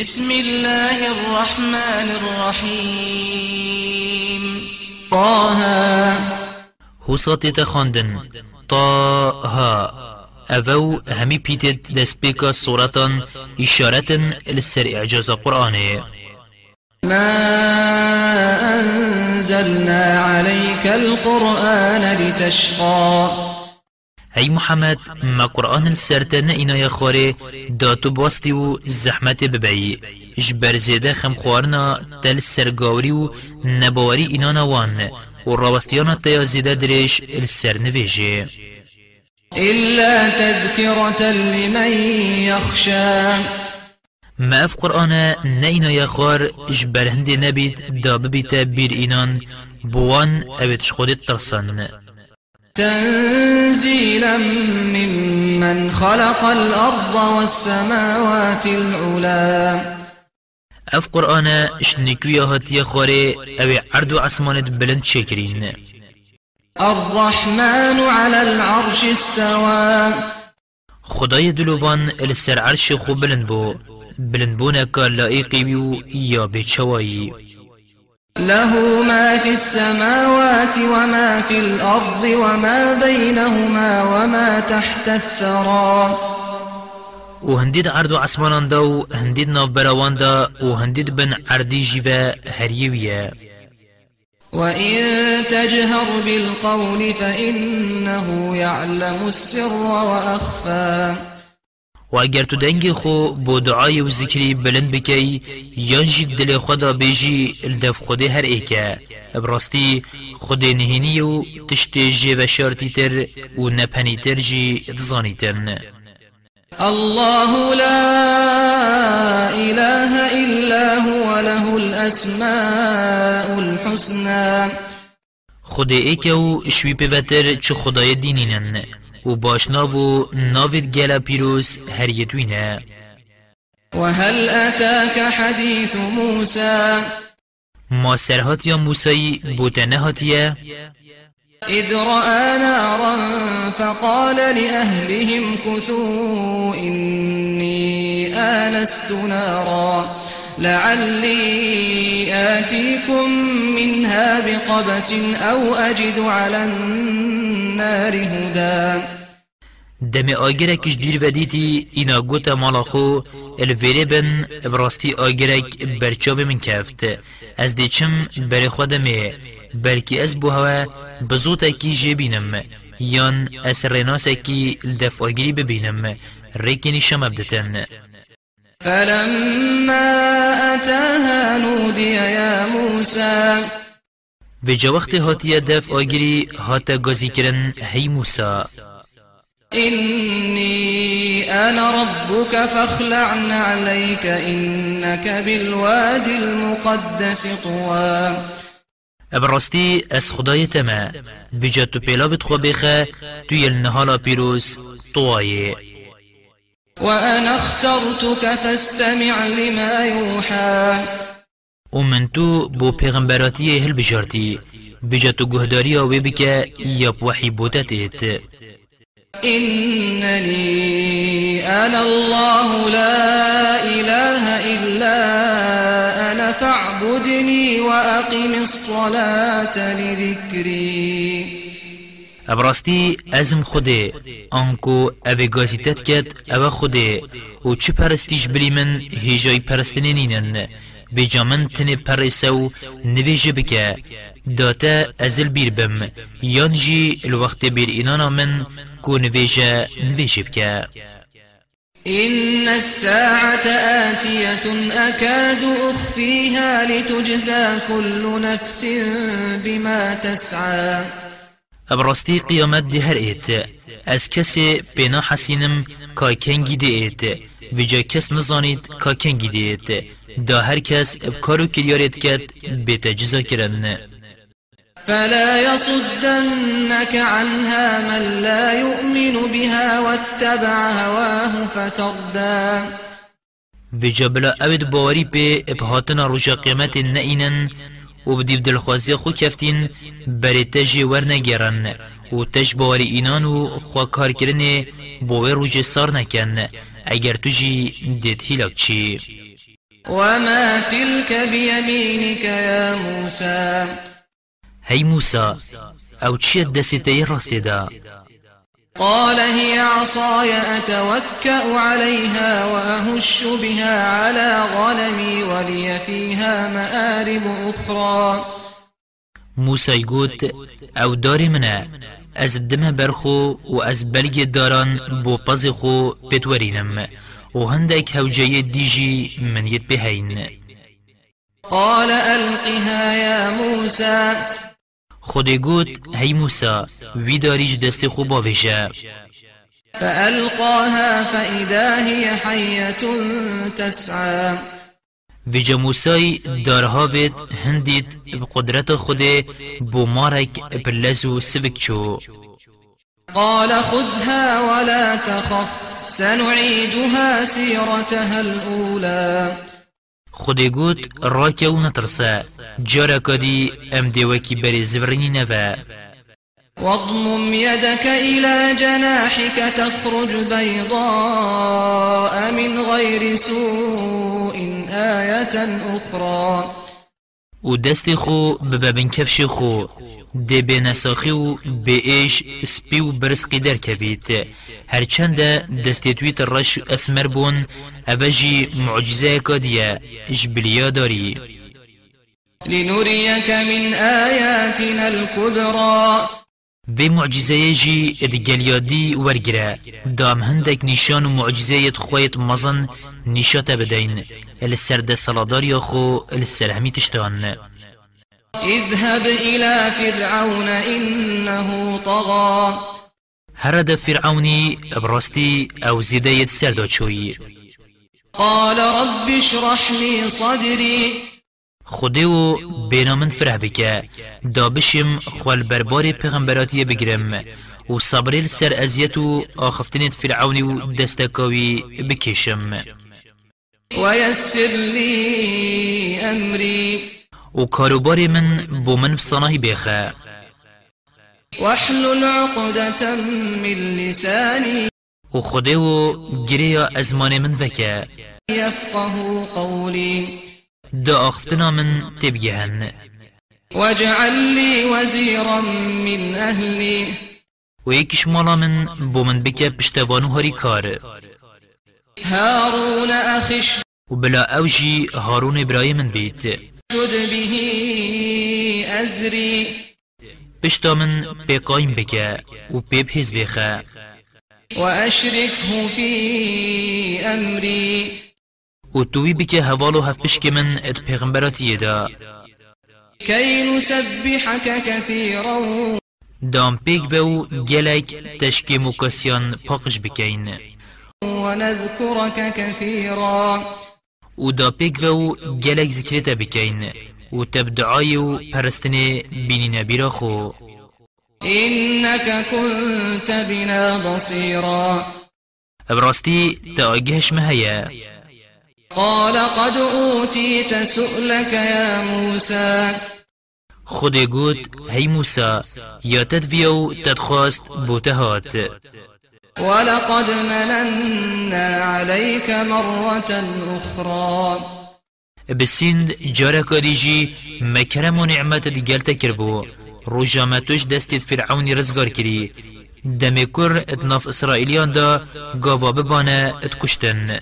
بسم الله الرحمن الرحيم. طه. حوصات تخاندن طه. أفو همي بيتت دسبيكا صورة إشارة للسر إعجاز قرآنه. ما أنزلنا عليك القرآن لتشقى. هی محمد ما قرآن السرتن اینا یخواره داتو باستی و زحمت ببعی. جبر زیده خمخوارنا تل سرگاوری و نباوری اینا نوان. و راوستیانا تیا زیده درش السر نویجه. إلا تذكرة لمن يخشى. ما اف قرآن نينا يخوار جبر هندي نبيت دا ببيت بير إينان بوان أبتش خودت ترسن تنزيلا ممن خلق الأرض والسماوات العلا. أف قرآن شنكويا هاتيا خوري أو عرض عسمانت بلند شكرين الرحمن على العرش استوى. خدای دلوان السر عرش خو بلند بو. بلند بونا که لائقی بیو یا بچوایی. له ما في السماوات وما في الأرض وما بينهما وما تحت الثرى. و هندید عرض و عسمانان دا و هندید ناف براوان دا و هندید بن عردی جیوه هریویه وإن تجهر بالقول فإنه يعلم السر وأخفى و اگر تو دنگی خو بو دعای و ذکری بلند بکی یان جی دل خدا بیجی الدف خود هر ایکه. براستی خود نهینی و تشت جی و شارتی تر و نپنی تر جی دزانی ترن الله لا إله إلا هو له الأسماء الحسنى. خود ایکه و شوی پیوتر چه خدای دینینن و باشنا و ناوید گلا پیروز هر یدوینه وهل أتاك حديث موسى ما سرهات یا موسایی بوتنه هاتیه إذ رأى نارا فقال لأهلهم كثوا إني آنست نارا. لعلي آتيكم منها بقبس أو أجد على النار هدى. دم آگرکش دیر ودیتی اینا گوتا مالا خو الویره بن براستی آگرک برچاو من کفت. از دی چم بر خودمه بلکی از بو هوا بزوتا کی جبینم یان از رناسا کی الدف آگری ببینم. ریکنی شم بدتن فلما أتاها نودي يا موسى. و جا وقت هاتیه دف آگری هاتا گازی کرن هی موسا. إني أنا ربك فاخلع عليك إنك بالوادي المقدس طوى. ابراستی از خدای تما و جا تو پیلاوت خو بخه توی النهالا پیروز طوایه وأنا اخترتك فاستمع لما يوحى. و من تو بو پیغمبراتی هل بجارتی و جا تو گهداری آوه بکه یا بوحی بوتتت إنني أنا الله لا إله إلا أنا فاعبدني وأقم الصلاة لذكري. ابراستی أزم خوده آنکو اوه گازیتت کد اوه خوده و چه پرستیش بلی من؟ هیجای پرستنه نینن. و جامن تنه پرسو نویجه بکه. داتا ازل بیر بم. یان جی الوقت بیر اینانا من کو نویجه نویجه بکه. إن الساعة آتية أكاد أخفيها لتجزى كل نفس بما تسعى. ابراستی قیامت ده هر ایت أز کسی بنا حسینم که کنگی ده ایت و جا کس نزانید که کنگی ده ایت دا هر کس ابکارو کریارت کد بیت جزا کرن فلا يصدنك عنها من لا يؤمن بها واتبع هواه فتردى. و جا بلا اوید باوری به إبهاتنا رجا قیامت نئینن و بدیو دلخوازی خو کفتین بری تجی ورنگیرن. و تج باوری اینان و خوا کار کرنه باوی روج سار نکن. اگر تو جی دید هیلاک چی؟ وما تلك بيمينك يا موسى؟ هی موسا أو چیه دسته راست دا؟ قال هي عصاي أتوكأ عليها وأهش بها على غنمي ولي فيها مآرب أخرى. موسى گوت أو داری منه از دم برخو و از بلگ داران بو پز خو پتورینم و هندک هوجه دیجی من ید بهین. قال ألقها يا موسى خودی گوت هی موسا وی داریج دست خو باویجه فألقاها فإذا هي حية تسعى. ویجا موسای دارهاوید هندید بقدرت خود بو مارک بلزو سوک چو. قال خذها ولا تخف سنعيدها سيرتها الأولى. خودی گوت راکه و نترسه. جارا کدی ام دیوکی بری زورنی نوه واضمم يدك إلى جناحك تخرج بيضاء من غير سوء آية أخرى. و دست خو ببابن کفش خو. ده به نساخی و به ایش سپی و برسقی در کوید هرچند دستی تویت رش اسمر بون اوجی معجزه کادیه جبلیا داری. لنريك من آياتنا الكبرى و معجزه جی ادگلیادی ورگره دام هندک نشان و معجزه خویت مزن نشات بدین السرد سلادار یا خو السر همی تشتان. اذهب إلى فرعون إنه طغى. هر د فرعونی براستی أو زیده سردا چوی قال رب اشرح لي صدري. خودی و بینا من فرح بکه. دا بشم خوال بربار پیغمبراتی بگرم و صبری سر ازیت و آخفتنت فرعونی و دستکاوی بکشم. ويسر لي أمري و کاروبار من بو من بصناهی بیخه. واحلل عقدة من لساني و خودی و گریا ازمان من وکه. يفقه قولي دا آخفتنا من تبگهن واجعل لي وزيرا من أهلي. و یکیش مالا من بو من بکه پشتوانو هاری کار. هارون أخي اشدد و بلا اوجی هارون ابراهیم من بیت. به أزري پشتا من پی قایم بکه و پی بهز بخه وأشركه في أمري و توی بکه هوالو هف پشک من اد پیغمبراتی دا. كي نسبحك كثيرا دام پیک و گلک تشکی مکاسیان پاقش بکین. ونذكرك كثيرا و دا پیک و گلک ذکرتا بکین. و تبدعای و پرستن بینی نبیرا خو. إنك كنت بنا بصيرا براستی تا آگهش مهیا قال قد أوتيت سؤلك يا موسى. خود گوت هی موسا یا تدویو تدخواست بوتهات ولقد مننا عليك مرة أخرى. بسند جارا کاریجی مکرم و نعمت دیگل تکربو روجامتوش دستید فرعونی رزگار کری. دمی کر اتناف اسرائیلیان دا گاوا ببانه اتکشتن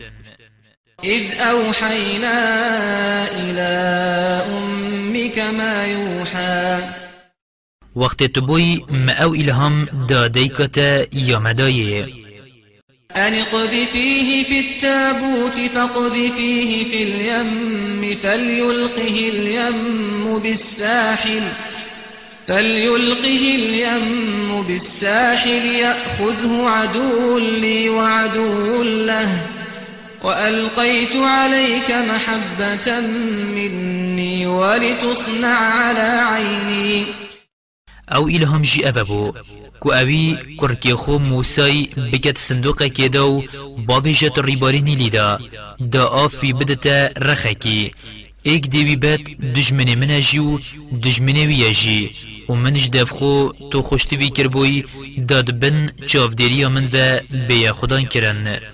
إذ أوحينا إلى أمك ما يوحى. وقت تبوی ما أو الهام دا دیکتا یا مدایه أن اقذفيه في التابوت فاقذفيه في اليم فليلقه اليم بالساحل فليلقه اليم بالساحل يأخذه عدو لي وعدو له. وألقيت عليك محبة مني ولتصنع على عيني. أو الهام جي افبو كو اوي كركي خو موسى بكت صندوق كيدو باويجت الريباريني لدا دا آفي بدتا رخكي ایک دیوی بد دجمن من جیو دجمن وی جی و منش دفخو تو خوشتوی کربوی داد بن چاودیری من و بیا خدان کرن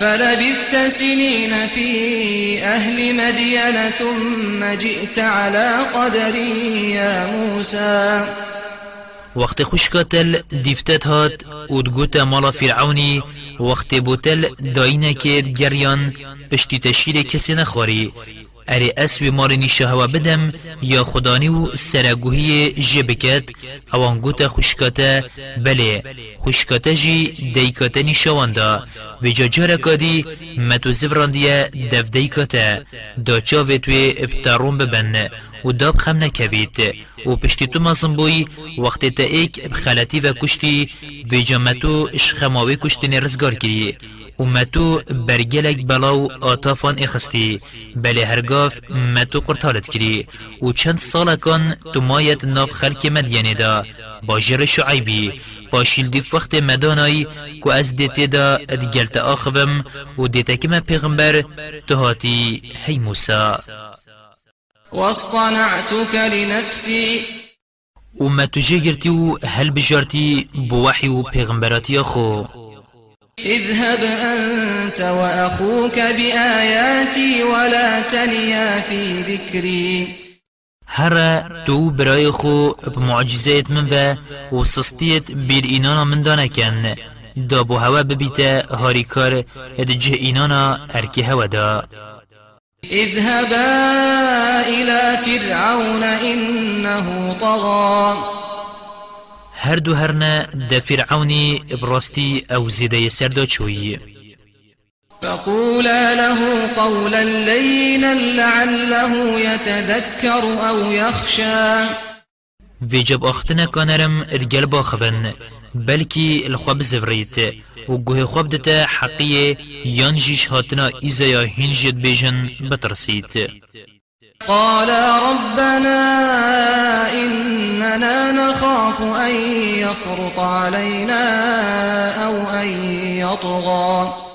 فلبثت سنين في أهل مدين ثم جئت على قدر يا موسى. وقت خوشکاتل دیفتت هات و دگوتا مالا فرعونی. وقت بوتل گریان پشتی تشیر کسی نخوری اری اسوی مارنی شهوه بدم یا خدانی و سرگوهی جبکت اوان گوتا خوشکاتا بله خوشکاتا جی دیکاتا نیشواندا و جا جارکا دی متو زفراندیه دف دیکاتا دا چاوه توی ابتارون ببن و داب خم نکوید. و پشتی تو مازم بوی وقتی تا ایک بخلطی و کشتی و جامتو اشخماوی کشتی نرزگار کری و متو برگلک بلاو آتافان اخستی بله هرگاف متو قرطالت کری و چند سال کن تو مایت ناف خلک مدینه دا با جر شعیبی با شیلدی وقت مدانایی که از دیتی دا ادگلت آخوم و که پیغمبر تو هاتی هی موسا. واصطنعتك لنفسي. وما تجيرتي هل بجارتي بوحي وبيغمبراتي أخو اذهب أنت وأخوك بآياتي ولا تنيا في ذكري. هر تو برای خو بمعجزات من و وسستيت بير إنانا من دانا كان دابو هوا ببيتا هاريكار ادجه إنانا أركي هوا دا اذهبا إلى فرعون إنه طغى. هر دو هرنا دا فرعوني براستي أو زيده سردا چوي فقولا له قولا لينا لعله يتذكر أو يخشى. جب اختنا كانرم ارجل باخفن بلكي الخواب زفريت و گوه خواب دتا حقیه یان جیش هاتنا ایزایا هنجید بیجن بترسید قالا ربنا إننا نخاف أن يفرط علينا أو أن يطغى.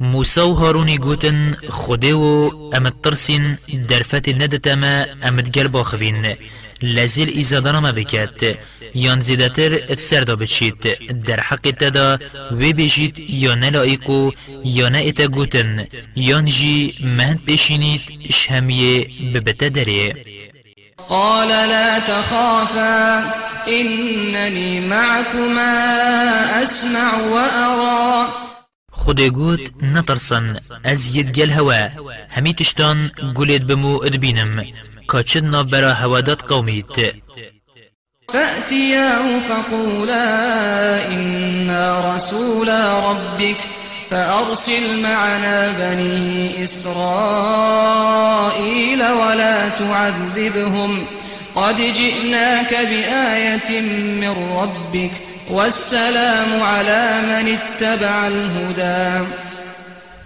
موسى و هاروني گوتن خوده و امت ترسين درفت ندت ما امت قلب آخوين لزیل ایزادانا ما بکد یان زیدتر اتسردا بچید در حق تدا نلائکو یا نه اتا گوتن. یان جی مهند بشینید شهمیه ببتا داره قال لا تخافا إنني معكما أسمع وأرى. خود گوت نترسن از گل هوا همی تشتان گولید بمو ادبینم كاتشدنا برا هوادات قوميت فأتياه فقولا إنا رسولا ربك فأرسل معنا بني إسرائيل ولا تعذبهم. قد جئناك بآية من ربك والسلام على من اتبع الهدى.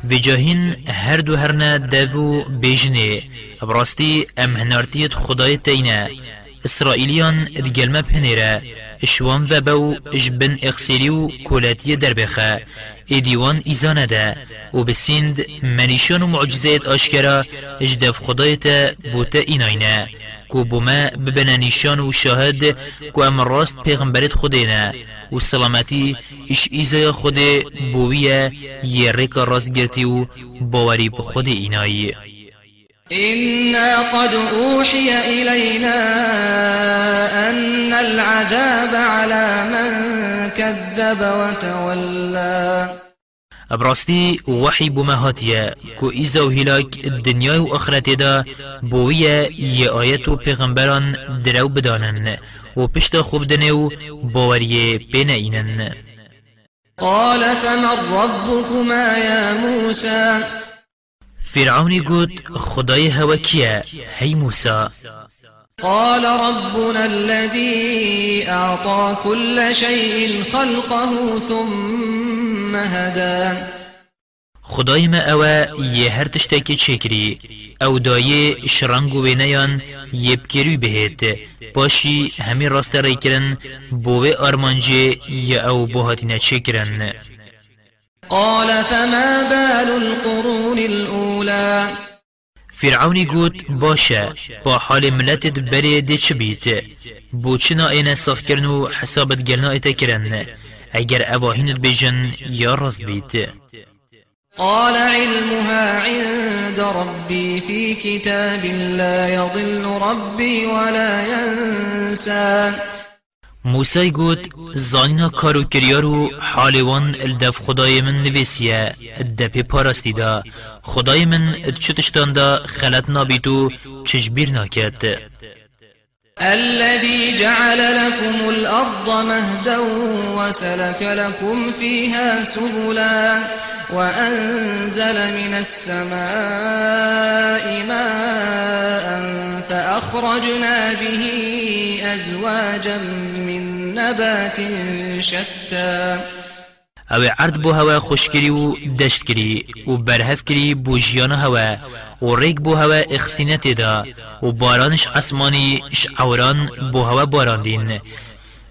في جاهين هردو هرنا دافو بيجني براستی ام هنارتیت خدای تینا. اسرائیلیان دگلمه بهنیره اشوان و اجبن اخسیری و کولاتی در بخه ایدیوان ایزانه ده. و منیشان و معجزات آشکرا. اجدف خدایت بوتا ایناینه. کو بوما ببنا نشان و شاهد کو ام راست پیغمبرت خودینا و سلامتی اش ایزای خود بویه یه ریک راست گرتی و باوری بخود اینایی. إنا قد أوحي إلينا أن العذاب على من كذب وتولى ابراستی وحی بمهاتیه کو ایزا و هلاک دنیای و اخرت دا بویه یه آیت و پیغمبران درو بدانن و پشت خوب دنیو باوریه بین اینن قال فمن ربكما يا موسى؟ فرعوني قد خداي هوا كيا؟ هي موسى. قال ربنا الذي أعطى كل شيء خلقه ثم هدى خدای ما اوه یه هر تشتاکی چکری او دایه شرنگو بینیان یه بکری بهید باشی همی راست رای کرن بوه آرمانجه یا او بوهاتینا چکرن قال فما بال القرون الأولى. فرعونی گوت باشه با حال ملتت بری دی چه بیت. بو چنا این ساخ کرن و حسابت گلنا ایتا کرن. اگر اواهینت بیجن یا راست بیت. قال علمها عند ربي في كتاب لا يضل ربي ولا ينسى. موسی گوت زانینا کارو کریارو حالوان الدف خدای من نویسیه الدپ پارستی دا خدای من چتشتان دا خلط نابیتو چشبیر ناکد الذي جعل لكم الأرض مهدا وسلك لكم فيها سبلا وأنزل من السماء ماء فأخرجنا به أزواجا من نبات شتى. أو عرض بو هوا خوش کری و دشت کری و برهف کری بو جیان هوا و ریک بو هوا اخستینت دا و بارانش آسمانی اش اوران بو هوا باراندین.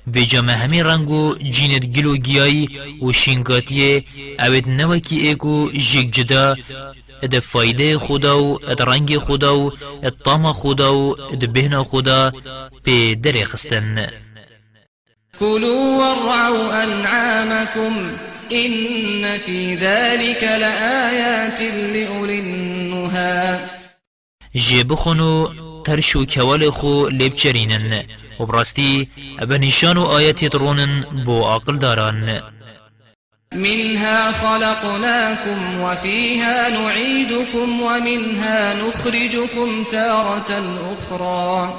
و جامع همی رنگو جینت گلو گیایی و شینگاتی اوید نوکی ایکو جیگ جدا اد فایده خدا و اد رنگ خدا و اد طام خدا و اد بهنا خدا به در خستن. كلوا وارعوا أنعامكم إن في ذلك لآيات لأولي النهى جي بخونو ترشو كوال خو لبچرينن و براستی أو نشان و آیتی درونن بو عقل داران منها خلقناكم وفيها نعيدكم ومنها نخرجكم تارة أخرى.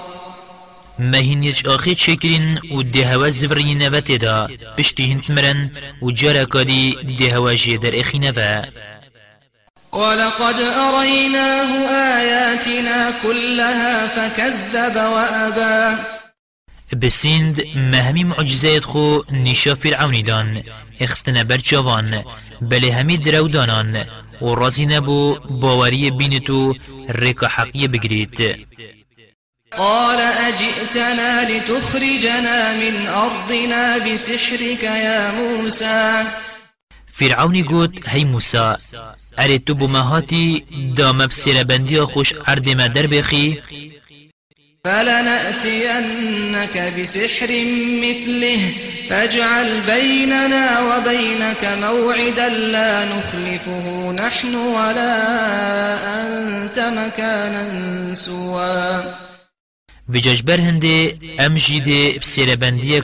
مهینیش آخی چکرین و دهوا زفری نوته دا. پشتی هنت مرن و جارا کادی دهوا جیدر اخی نوا ولقد أريناه آياتنا كلها فكذب وأبى. بسند مهمی معجزات خو نشا فرعونی دان. اخستنا برچاوان بله همی درو دانان و رازی نبو باوری بینتو ریکا حقیه بگرید قال أجئتنا لتخرجنا من أرضنا بسحرك يا موسى. فرعونی گوت هی موسا اره تو بمهاتی دام بسیر بندی خوش عرد ما در بخی. فلنأتينك بسحر مثله فاجعل بيننا وبينك موعدا لا نخلفه نحن ولا أنت مكانا سوى و ججبر هنده ام جیده بسیر بندیه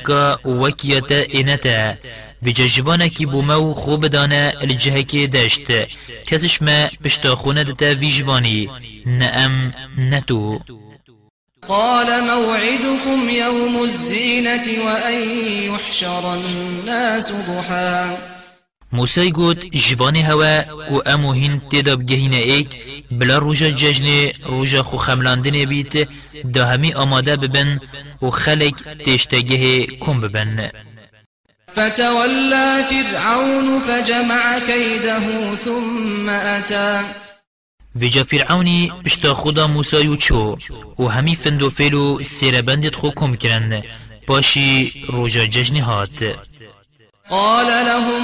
که وکیتا اینتا و ججوانه کی بومو خوب دانه الجهه که داشت کسش ما پشتا خونه دتا ویجوانی نه ام نتو قال موعدكم يوم الزينة وأن يحشر الناس ضحى. موسی گوت جوانی هوا و امو هین تیدا بگهین ایک بلا روژا ججن روژا خو خملاندن بیت دا همی آماده ببن و خلق تشتگه کم ببن. فتولى فرعون فجمع كيده ثم أتى. ویجا فرعونی پشتا خدا موسی و چو و همی فندو فیلو سیر بندت خو کم کرن. باشی روژا هات قال لهم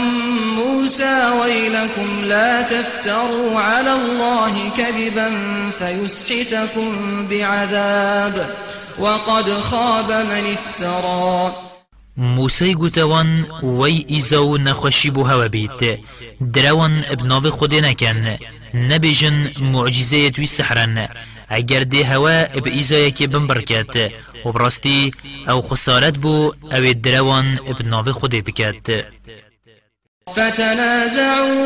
موسى ويلكم لا تفتروا على الله كذبا فيسحتكم بعذاب. وقد خاب من افترى. موسی گوتوان وی ایزاو نخوشی بو هوا بیت. دروان ابناو خود نکن. نبیجن معجزه توی سحرن. اگر ده هوا اب ایزای که بمبرکت و براستی أو خسارت بو أو دروان ابناو خود بکت. فتنازعوا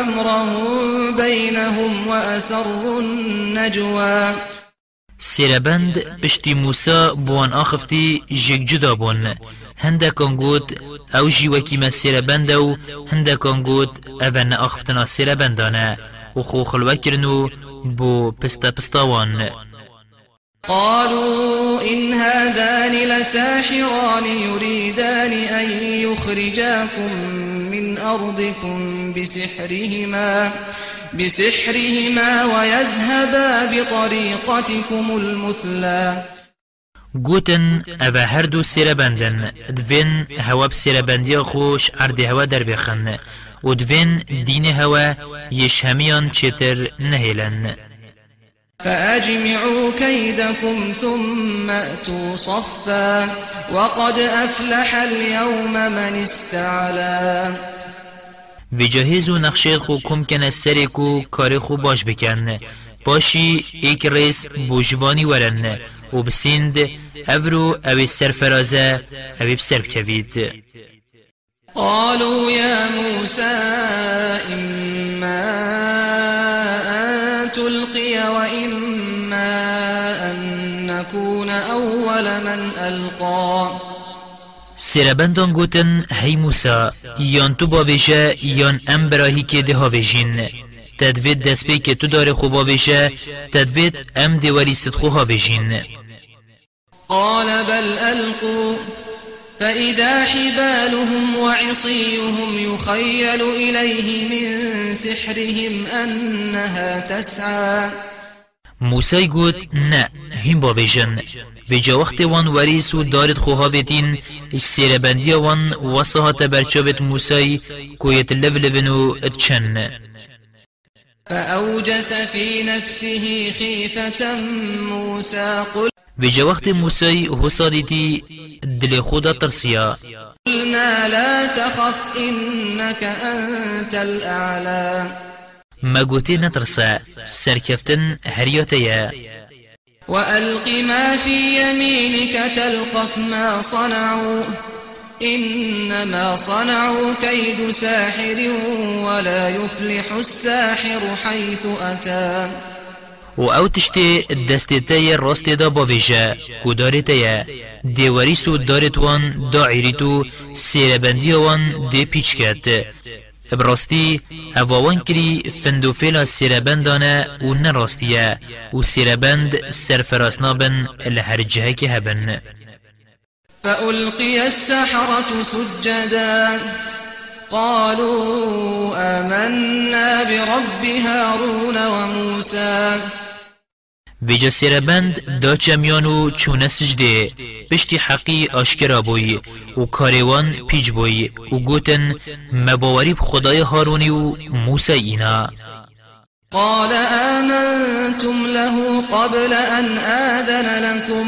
أمرهم بينهم وأسروا النجوى سیربند پشتی موسا بوان آخفتی جگ جدا بون هندکان گوت أو جیوکی ما سیربند و هندکان گوت اون آخفتنا سیربندانه و خو خلوکرنو بو پستا پستاوان. قالوا إن هذان لساحران يريدان أن يخرجاكم من أرضكم بسحرهما. بسحرهما ويذهبا بطريقتكم المثلى. گوتن أو هر دو سیر بندن دوین هوا بسیر بندی خوش عرد هوا در بخن و دوین دین هوا یش همیان چتر نهیلن فأجمعوا كيدكم ثم أتوا صفا. وقد أفلح اليوم من استعلا و جهیز و نقشه خو کم کنه سری کار خو باش بکن. باشی ایک ریس بوجوانی ورن. و بسیند افرو اوی سرفرازه اوی بسر بکوید قالوا يا موسى إما أن تلقي وإما أن نكون أول من ألقى. سربندان گوتن هی موسا یان تو باویجه یان ام براهی که ده هاویجین تدوید دست پی که تو داره خوب باویجه تدوید ام دیواری صدخو هاویجین قال بل ألقوا فإذا حبالهم وعصيهم يخيل إليه من سحرهم أنها تسعى موسى گوت نه هم باویجن و جا وقت وان وریس و دارد خوهاویتین سیر بندی وان وصها تبرچاوت موسى کویت لف لفنو اتشن فأوجس في نفسه خيفة موسى قل و وقت موسى حسادیتی دل خدا ترسیا. قلنا لا تخف إنك أنت الأعلى ما گوتی نترسا سرکفتن هریاتیا وألق ما في يمينك تلقف ما صنعوا. إنما صنعوا كيد ساحر ولا يفلح الساحر حيث أتى. و أو تشتی دستی تای راست دا باویجه کو داری تای دیواری سو دارت وان دا عیریتو سیربندی وان دی پیچ کرد براستی هواوان کری فندو فیلا سیربندانه و نراستیه و سیربند سرفراسنا بن لهر جهه که هبن فألقي السحرة سجدا. قالوا آمنا برب هارون وموسى. ویجا سیربند دا جمیانو چونه سجده. پشتی حقی آشکرا بوی و کاروان پیج بوی و گوتن مباوری خدای هارونی و موسی اینا. قال آمنتم له قبل أن آذن لكم.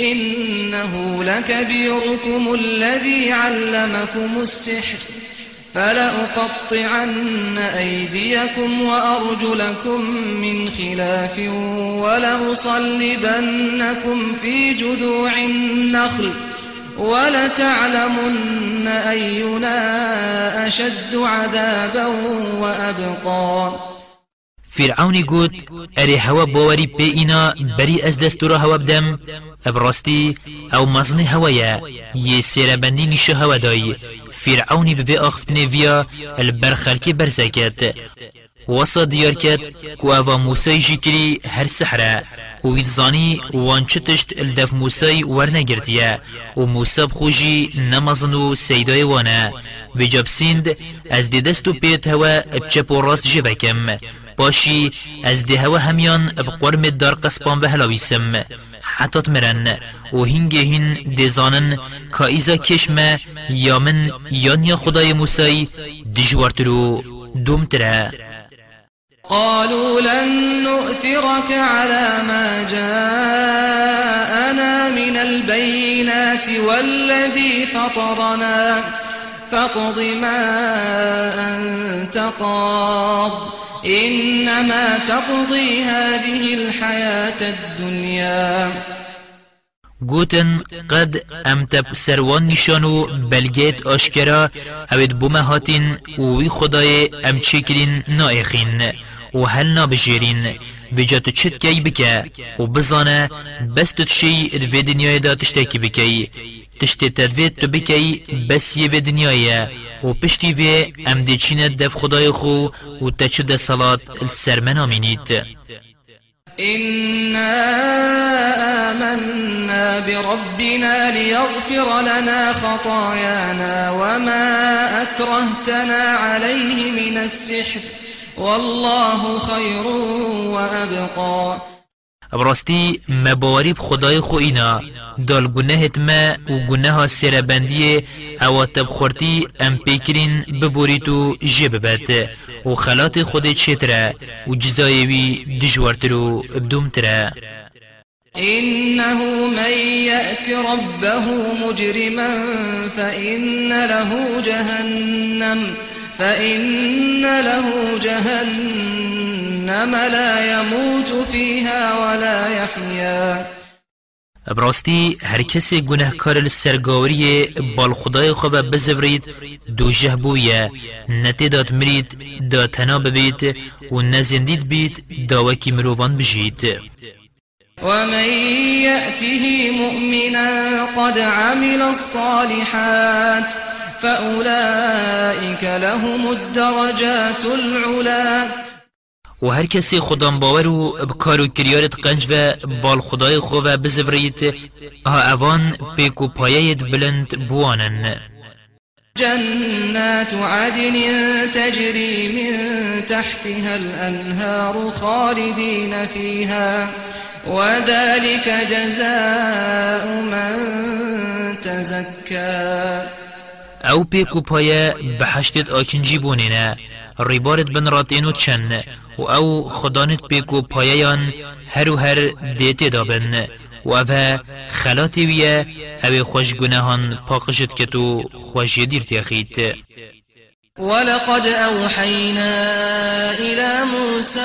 إنه لكبيركم الذي علمكم السحر. فلأقطعن أيديكم وأرجلكم من خلاف ولأصلبنكم في جذوع النخل ولتعلمن أينا أشد عذابا وأبقى. فرعون گوت اری هوا باوری پی اینا بری از دستورا هوا بدم ابراستی أو مزن هوایا یه سیربندی نیشه هوا دای فرعونی به آخفتنه ویا البرخلکی برزکت وصا دیار کت کو کری هر سحره و ویدزانی وان چتشت الدف موسی ورنگردیه و موسی بخوجی نمازن و سیدای وانه و از دی دستو پیت هوا بچپ و راست جوکم باشی از دی هوا همیان بقرم دار قسپان و هلاویسم حتات مرن و هنگه هین دیزانن که ایزا کشمه یا من یان یا خدای موسی دجوارترو دومتره قالوا لن نؤثرك على ما جاءنا من البينات والذي فطرنا. فاقض ما أنت قاض. إنما تقضي هذه الحياة الدنيا. گوتن قد ام تب سروان نشانو بلگیت آشکرا اوید بومه هاتین وی خدای ام چکرین نائخین و هل نابجیرین بجا تو چت کی بکه و بزانه بس تو تشی دوی دنیای دا تشتکی بکی. تشتی تدوید تو بکی بس یه و دنیایه و پشتی وی ام دیچینه دف خدای خو و تچه ده صلات السرمن آمینید إنا آمنا بربنا ليغفر لنا خطايانا وما أكرهتنا عليه من السحر والله خير وأبقى. براستی مبارib خدای خو اینا. دال گناهت ما و گناه سربندی أو تبخورتی ام پیکرین ببورید و جب بد و خلات خود چتره و جزایوی دجورتر و بدومتره إنه من يأت ربه مجرما فإن له جهنم فإن له جهنم. لا يموت فيها ولا يحيا. براستی هر کسی گناهکار السرگاوری بال خدای خواب بزورید دو جه بویه. نتی داد مرید دا تنا ببید و نزندید بید دا وکی مروفان بجید. ومن يأته مؤمنا قد عمل الصالحات فأولئك لهم الدرجات العلا و هر کسی خدام باور و بکار و کریارت قنج و بال خدای خو و بزورید ها اوان پیک و پایید بلند بوانن. جنات عدن تجري من تحتها الأنهار خالدين فيها وذلك جزاء من تزكى أو پیک و پایه بحشتت آکنجی بونینه. ریبارت بن راتینو چن و أو خدانت پیک و پاییان هر و هر دیتی دابن و أو خلاتی ویه أو خوش گناهان پاقشت کتو خوش دیر تیخید ولقد أوحينا إلى موسى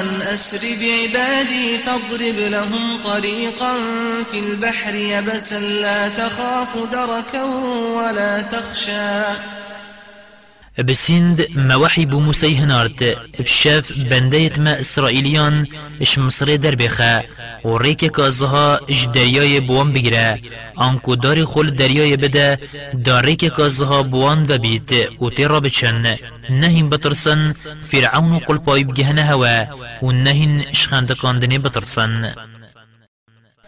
أن أسر بعبادي فاضرب لهم طريقا في البحر يبسا لا تخاف دركا ولا تخشى بسند موحي بموسى هنارت بشاف بنديت ما إسرائيليان اش مصر در بخا و ریک کازها اش دریای بوان بگیره. آنکو داری خول دریای بده دار ریک کازها بوان و تیرا بچن. نهین بترسن فرعون قل پای بگهنه هوا و نهین شخندکاندنی بترسن.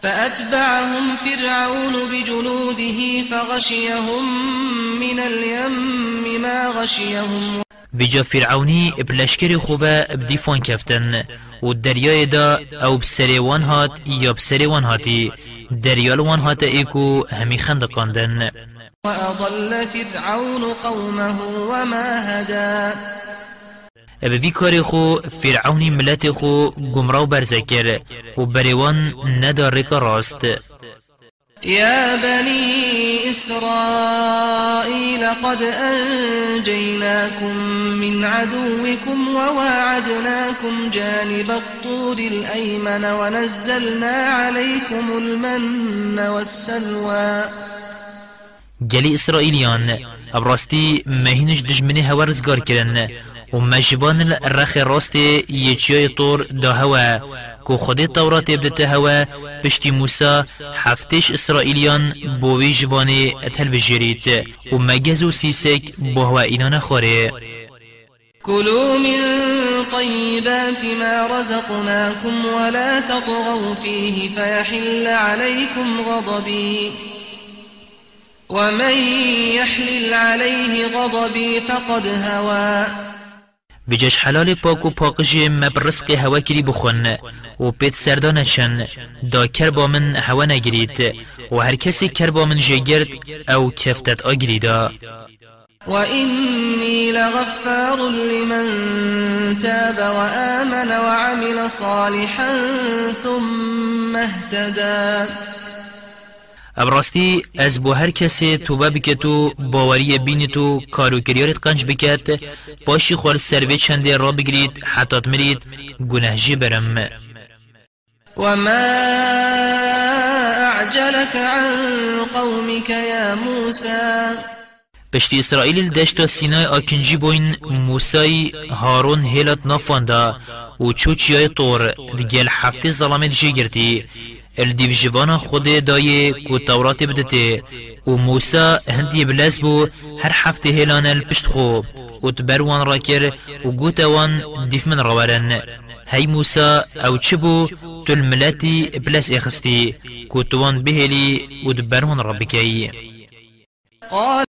فأتبعهم فرعون بجنوده فغشيهم من اليم ما غشيهم. ویجا فرعونی بلشکر خوبه بدیفان کفتن و دریای دا أو بسریوان هات یا بسریوان هاتی. دریال وان هات ایکو همی خندقاندن وأضل فرعون قومه وما هدى. وی کاری خو فرعونی ملت خو گمراو برزکر و بریوان نداره که راست. يا بني إسرائيل قد أنجيناكم من عدوكم وواعدناكم جانب الطور الأيمن ونزلنا عليكم المن والسلوى گلی اسرائیلیان ابراستی مهینش دجمنی هوا رزگار و مجوان الرخ راست یچیای طور دا هوا. کو خود تورات ابدت هوا پشتی موسى حفتش اسرائیلیان بوی جوانی اتل بجرید و مگز و سیسک بو هوا اینان خوره كلوا من طيبات ما رزقناكم ولا تطغوا فيه فيحل عليكم غضبي ومن يحلل عليه غضبي فقد هوى بجش حلال پاک و پاکجی مبرسق هوا کری بخون و پیت سردان چن دا کر با من هوا نگرید و هر کسی کر با من جگرد أو کفتت آگریدا. وإني لغفار لمن تاب وآمن وعمل صالحا ثم اهتدى. ابراستی از بو هر کسی توبه بکت و باوری بینید و کارو کریارت قنج بکت باشی خور سروی چنده را بگرید حتات مرید گناهجی برم وما أعجلك عن قومك يا موسى پشتی اسرائیل دشتا سینای آکنجی بوین موسای هارون هیلت نافاندا و چوچیای طور دگل هفته ظلامت جگرتی الديف جوانا خود داي كو تورات بدته و موسى هندي بلاس بو هر حفته هلان البشت خو و تبروان راكر و قوتوان ديف من روارن هاي موسى أو چبو تل ملاتي بلاس اخستي كوتوان بهلي و تبروان ربكي قال